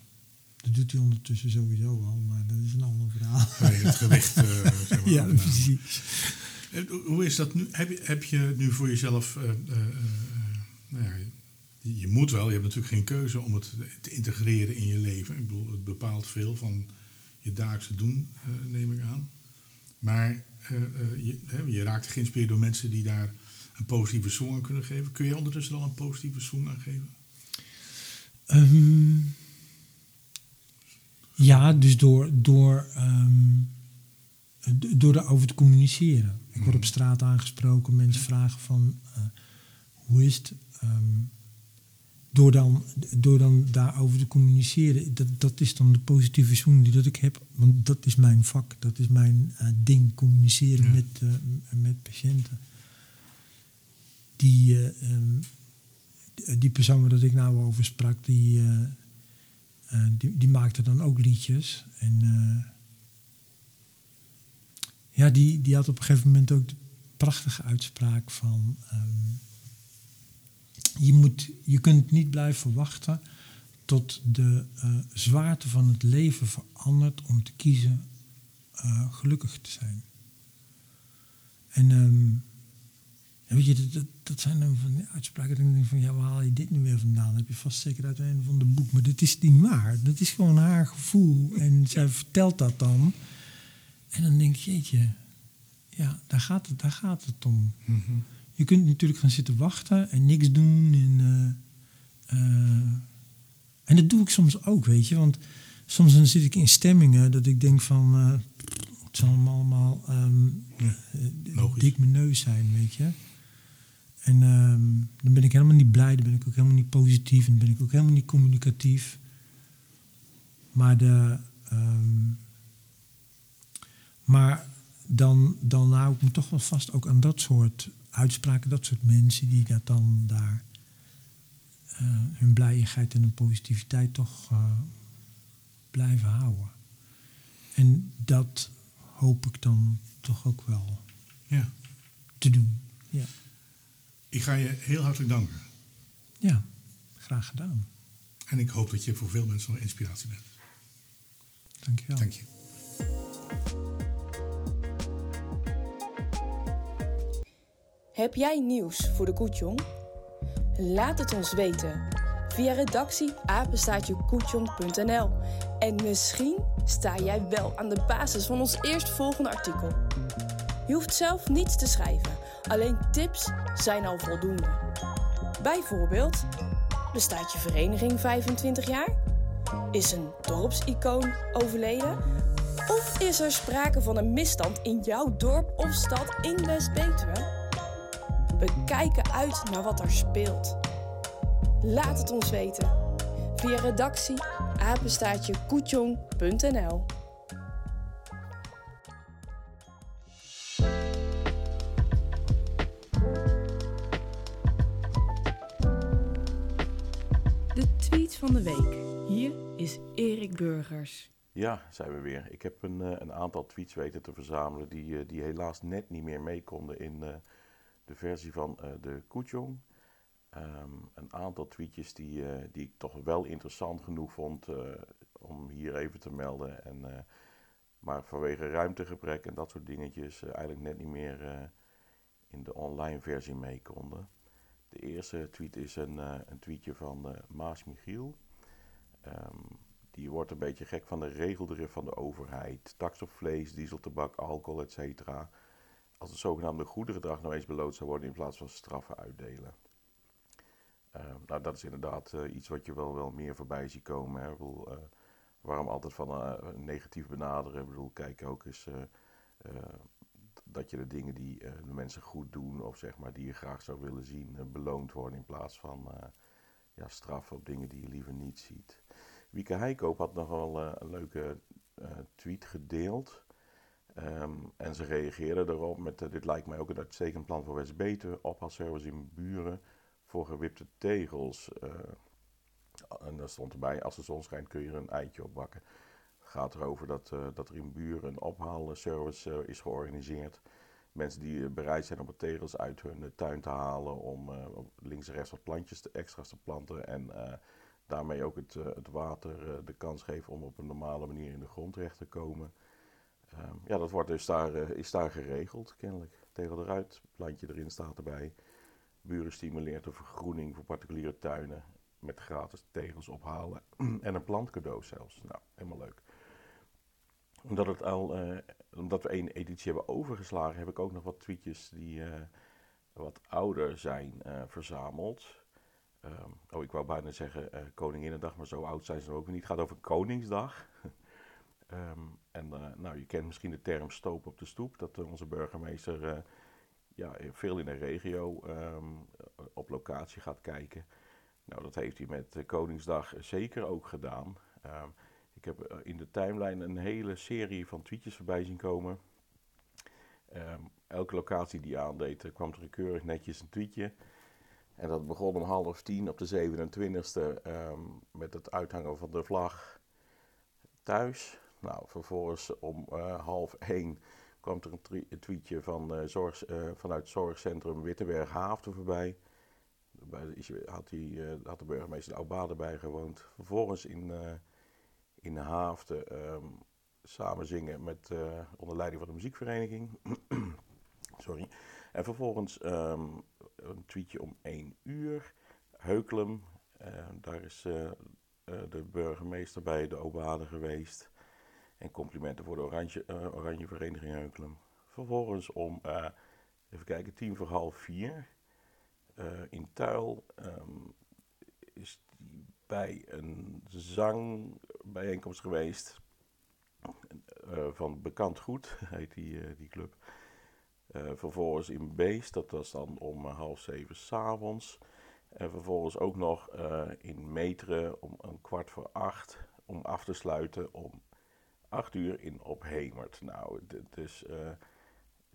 Dat doet hij ondertussen sowieso al, maar dat is een ander verhaal. Nee, het gewicht. zeg maar, [LAUGHS] Ja, afnemen. precies. En hoe- is dat nu? Heb je, heb je nu voor jezelf. nou ja, je, moet wel, je hebt natuurlijk geen keuze om het te integreren in je leven. Ik bedoel, het bepaalt veel van je dagelijkse doen, eh, neem ik aan. Maar eh, eh, je, hè, je raakt geïnspireerd door mensen die daar een positieve swing aan kunnen geven. Kun je ondertussen al een positieve swing aan geven? Ehm, ja, dus door, door, d- door daarover te communiceren. Ik word op straat aangesproken, mensen vragen van hoe is het? Ehm, door, dan, door dan daarover te communiceren, dat, dat is dan de positieve zoen die dat ik heb. Want dat is mijn vak, dat is mijn eh, ding, communiceren Ja. met, eh, met patiënten. Die, eh, ehm, die- persoon waar dat ik nou over sprak, die, die, die maakte dan ook liedjes. En ja, die, die had op een gegeven moment ook de prachtige uitspraak van... ehm, je, moet, je kunt niet blijven wachten tot de eh, zwaarte van het leven verandert om te kiezen eh, gelukkig te zijn. En ehm, weet je, dat, dat, zijn dan van die uitspraken ik denk van, ja, waar haal je dit nu weer vandaan? Dat heb je vast zeker uit een of ander boek. Maar dat is niet waar. Dat is gewoon haar gevoel. En [LAUGHS] zij vertelt dat dan. En dan denk je, jeetje, ja, daar gaat het, daar gaat het om. Je kunt natuurlijk gaan zitten wachten en niks doen. En, eh, eh, en dat doe ik soms ook, weet je. Want soms dan zit ik in stemmingen dat ik denk van... eh, het zal allemaal ehm, Ja, eh, dik mijn neus zijn, weet je. En ehm, dan ben ik helemaal niet blij, dan ben ik ook helemaal niet positief... en dan ben ik ook helemaal niet communicatief. Maar de... ehm, maar dan, dan hou ik me toch wel vast ook aan dat soort uitspraken, dat soort mensen die dat dan daar eh, hun blijigheid en hun positiviteit toch eh, blijven houden. En dat hoop ik dan toch ook wel Ja. te doen. Ja, Ik ga je heel hartelijk danken. ja graag gedaan. En ik hoop dat je voor veel mensen een inspiratie bent. Dankjewel. Dank je. Heb jij nieuws voor de Koetjong? Laat het ons weten via redactie. En misschien sta jij wel aan de basis van ons eerstvolgende artikel. Je hoeft zelf niets te schrijven, alleen tips zijn al voldoende. Bijvoorbeeld, bestaat je vereniging 25 jaar? Is een dorpsicoon overleden? Of is er sprake van een misstand in jouw dorp of stad in West-Betuwe? We kijken uit naar wat er speelt. Laat het ons weten via redactie apenstaatje koetjong.nl. De tweet van de week. Hier is Erik Burgers. Ja, zijn we weer. Ik heb een, eh, een aantal tweets weten te verzamelen die, eh, die helaas net niet meer mee konden in eh, de versie van eh, de Koetjong. Ehm, een aantal tweetjes die, eh, die ik toch wel interessant genoeg vond eh, om hier even te melden. En, maar vanwege ruimtegebrek en dat soort dingetjes eigenlijk net niet meer in de online versie mee konden. De eerste tweet is een, een tweetje van Maas Michiel. Ehm, die wordt een beetje gek van de regeldrift van de overheid. Tax op vlees, dieseltabak, alcohol, etc. Als het zogenaamde goederendrag nou eens beloond zou worden in plaats van straffen uitdelen. Uh, nou, dat is inderdaad uh, iets wat je wel, wel meer voorbij ziet komen. Hè. Ik bedoel, uh, waarom altijd van negatief benaderen? Ik bedoel, kijk ook eens dat je de dingen die de mensen goed doen, of zeg maar die je graag zou willen zien, beloond worden in plaats van ja, straffen op dingen die je liever niet ziet. Wieke Heikoop had nog wel een leuke tweet gedeeld. Um, en ze reageerden erop met: Dit lijkt mij ook een uitstekend plan voor West-Betuwe, ophaalservice in buren voor gewipte tegels. Uh, en daar stond erbij, als de zon schijnt kun je er een eitje op bakken. Het gaat erover dat, uh, dat er in buren een ophaalservice is georganiseerd. Mensen die bereid zijn om de tegels uit hun tuin te halen om links en rechts wat plantjes te, extra's te planten. En daarmee ook het, het water de kans geven om op een normale manier in de grond terecht te komen. Um, ja, dat wordt dus daar, is daar geregeld, kennelijk. Tegel eruit, plantje erin staat erbij. Buren stimuleert de vergroening voor particuliere tuinen met gratis tegels ophalen [CLEARS THROAT] en een plantcadeau zelfs. Nou, helemaal leuk. Omdat, het al, uh, omdat we één editie hebben overgeslagen, heb ik ook nog wat tweetjes die uh, wat ouder zijn verzameld. Um, oh, ik wou bijna zeggen Koninginnedag, maar zo oud zijn ze ook niet. Het gaat over Koningsdag. [LAUGHS] um, en nou, je kent misschien de term stoop op de stoep, dat onze burgemeester ja, veel in de regio um, op locatie gaat kijken. Nou, dat heeft hij met Koningsdag zeker ook gedaan. Um, ik heb eh, in de timeline een hele serie van tweetjes voorbij zien komen. Elke locatie die aandeed, kwam er keurig netjes een tweetje. En dat begon om half tien op de 27e um, met het uithangen van de vlag thuis. Nou, vervolgens om uh, half één kwam er een, tweetje van, uh, zorg, uh, vanuit Zorgcentrum Wittenberg Haafden voorbij. Daarbij had, die, had de burgemeester de Oudbade bij gewoond. Vervolgens in, in Haafden um, samen zingen met, onder leiding van de muziekvereniging. [CLEARS THROAT] Sorry. En vervolgens um, een tweetje om 1 uur. Heukelum, daar is de burgemeester bij de Obade geweest. En complimenten voor de Oranje, uh, Oranje Vereniging Heukelum. Vervolgens om, uh, even kijken, tien voor half vier. Uh, in Tuil um, is die bij een zangbijeenkomst geweest. van Bekend Goed, [LAUGHS] heet die, die club. vervolgens in Beest, dat was dan om half zeven s'avonds. En vervolgens ook nog in Meteren om een kwart voor acht. Om af te sluiten om acht uur in Ophemert. Nou, dus uh,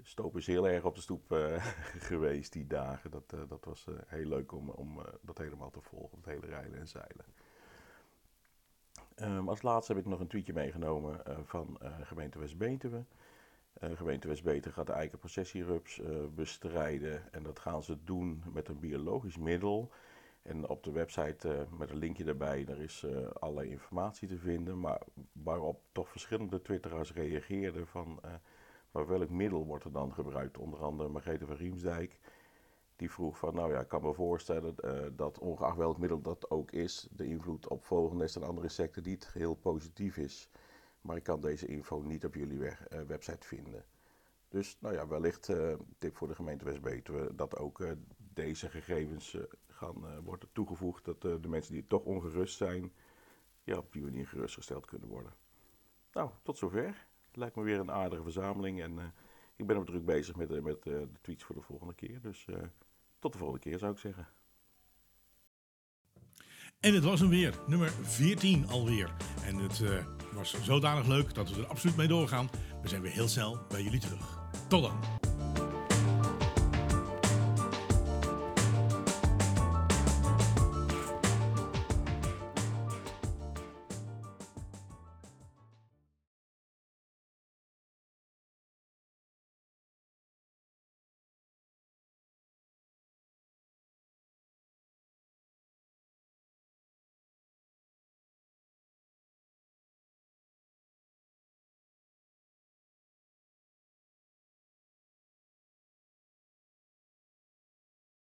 Stoop is heel erg op de stoep uh, [LAUGHS] geweest die dagen. Dat, uh, dat was heel leuk om, om dat helemaal te volgen, het hele rijden en zeilen. Um, als laatste heb ik nog een tweetje meegenomen van gemeente West-Betuwe. gemeente West-Betuwe gaat de eikenprocessierups bestrijden. En dat gaan ze doen met een biologisch middel en op de website uh, met een linkje daarbij, daar is uh, allerlei informatie te vinden, maar waarop toch verschillende twitteraars reageerden van uh, maar welk middel wordt er dan gebruikt? Onder andere Margrethe van Riemsdijk, die vroeg van nou ja, ik kan me voorstellen dat ongeacht welk middel dat ook is, de invloed op vogelnest en andere insecten niet heel positief is. Maar ik kan deze info niet op jullie website vinden. Dus nou ja, wellicht tip voor de gemeente West-Betuwe dat ook deze gegevens gaan, uh, wordt er toegevoegd dat uh, de mensen die toch ongerust zijn, ja, op die manier gerustgesteld kunnen worden. Nou, tot zover. Het lijkt me weer een aardige verzameling en uh, ik ben ook druk bezig met, met de tweets voor de volgende keer. Dus tot de volgende keer zou ik zeggen. En het was hem weer, nummer 14 alweer. En het was zodanig leuk dat we er absoluut mee doorgaan. We zijn weer heel snel bij jullie terug. Tot dan!